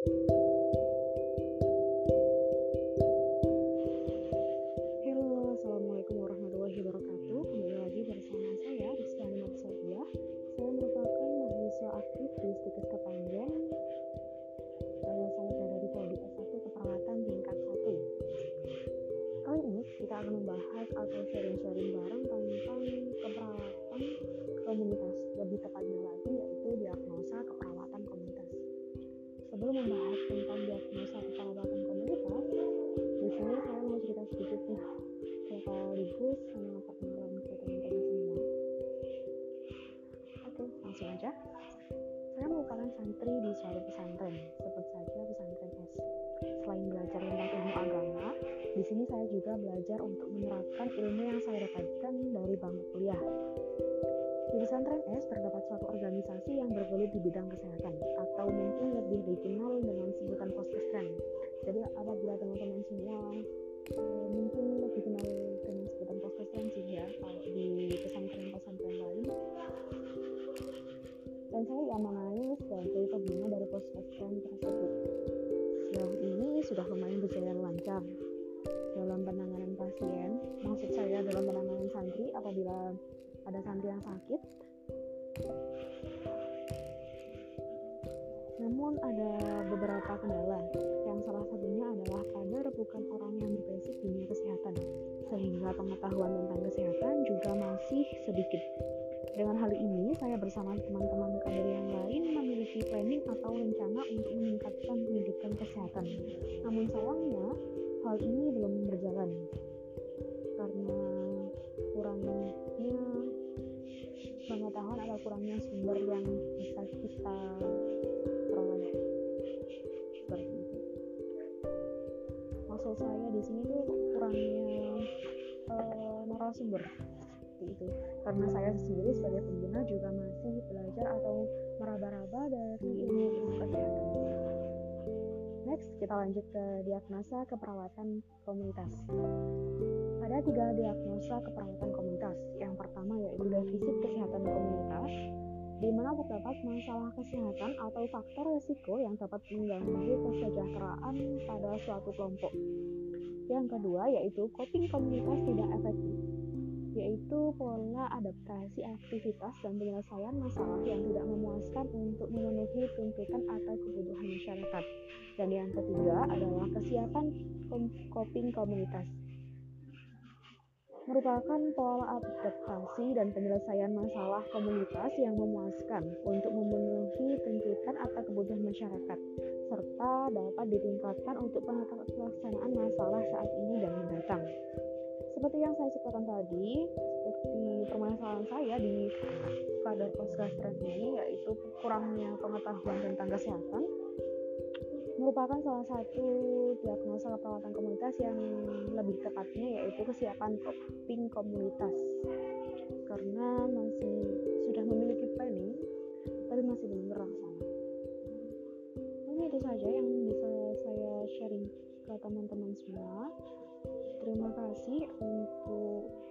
Halo, Assalamualaikum warahmatullahi wabarakatuh. Kembali lagi bersama saya, Rizky Alimat Sodia. Saya merupakan mahasiswa aktif di Stikes Kepanjen. Saya berada di prodi S1 Keperawatan tingkat 1. Kali ini kita akan membahas atau Sebelum membahas tentang diagnosa keperawatan komunitas, di sini saya mau cerita sedikit nih sekaligus sama perkenalan ke teman-teman semua. Oke, langsung aja. Saya merupakan santri di suatu pesantren, sebut saja pesantren S. Selain belajar tentang ilmu agama, di sini saya juga belajar untuk menerapkan ilmu yang saya dapatkan dari bangku kuliah. Di pesantren S terdapat suatu organisasi yang bergelut di bidang kesehatan, atau mungkin lebih dikenal dengan sebutan poskesren. Jadi apabila teman-teman semua eh, mungkin lebih kenal dengan sebutan poskesren sih ya kalau di pesantren-pesantren lain. Dan saya diamanai sebagai pembina dari poskesren tersebut. Sejauh ini sudah lumayan berjalan lancar dalam penanganan pasien. Maksud saya dalam penanganan santri apabila ada santri yang sakit. Namun ada beberapa kendala yang salah satunya adalah kader bukan orang yang berbasic dunia kesehatan sehingga pengetahuan tentang kesehatan juga masih sedikit. Dengan hal ini, saya bersama teman-teman kader yang lain memiliki planning atau rencana untuk meningkatkan pendidikan kesehatan. Namun sayangnya, hal ini belum berjalan karena kurangnya pengetahuan atau kurangnya sumber yang bisa kita peroleh seperti itu. Maksud saya di sini tuh kurangnya eh, narasumber seperti itu. Karena saya sendiri sebagai pembina juga masih belajar atau meraba-raba dari ilmu kesehatan. Next, kita lanjut ke diagnosa keperawatan komunitas. Ada tiga diagnosa keperawatan komunitas. Yang pertama yaitu defisit kesehatan komunitas, di mana terdapat masalah kesehatan atau faktor resiko yang dapat mengganggu kesejahteraan pada suatu kelompok. Yang kedua yaitu coping komunitas tidak efektif, yaitu pola adaptasi aktivitas dan penyelesaian masalah yang tidak memuaskan untuk memenuhi tuntutan atau kebutuhan masyarakat. Dan yang ketiga adalah kesiapan coping komunitas merupakan pola adaptasi dan penyelesaian masalah komunitas yang memuaskan untuk memenuhi tuntutan atau kebutuhan masyarakat, serta dapat ditingkatkan untuk pelaksanaan masalah saat ini dan mendatang. Seperti yang saya sebutkan tadi, seperti permasalahan saya di kadar poskastrat ini yaitu kurangnya pengetahuan tentang kesehatan merupakan salah satu diagnosa keperawatan komunitas yang lebih tepatnya yaitu kesiapan coping komunitas. Karena masih sudah memiliki planning tapi masih belum terlaksana ini itu saja yang bisa saya sharing ke teman-teman semua. Terima kasih untuk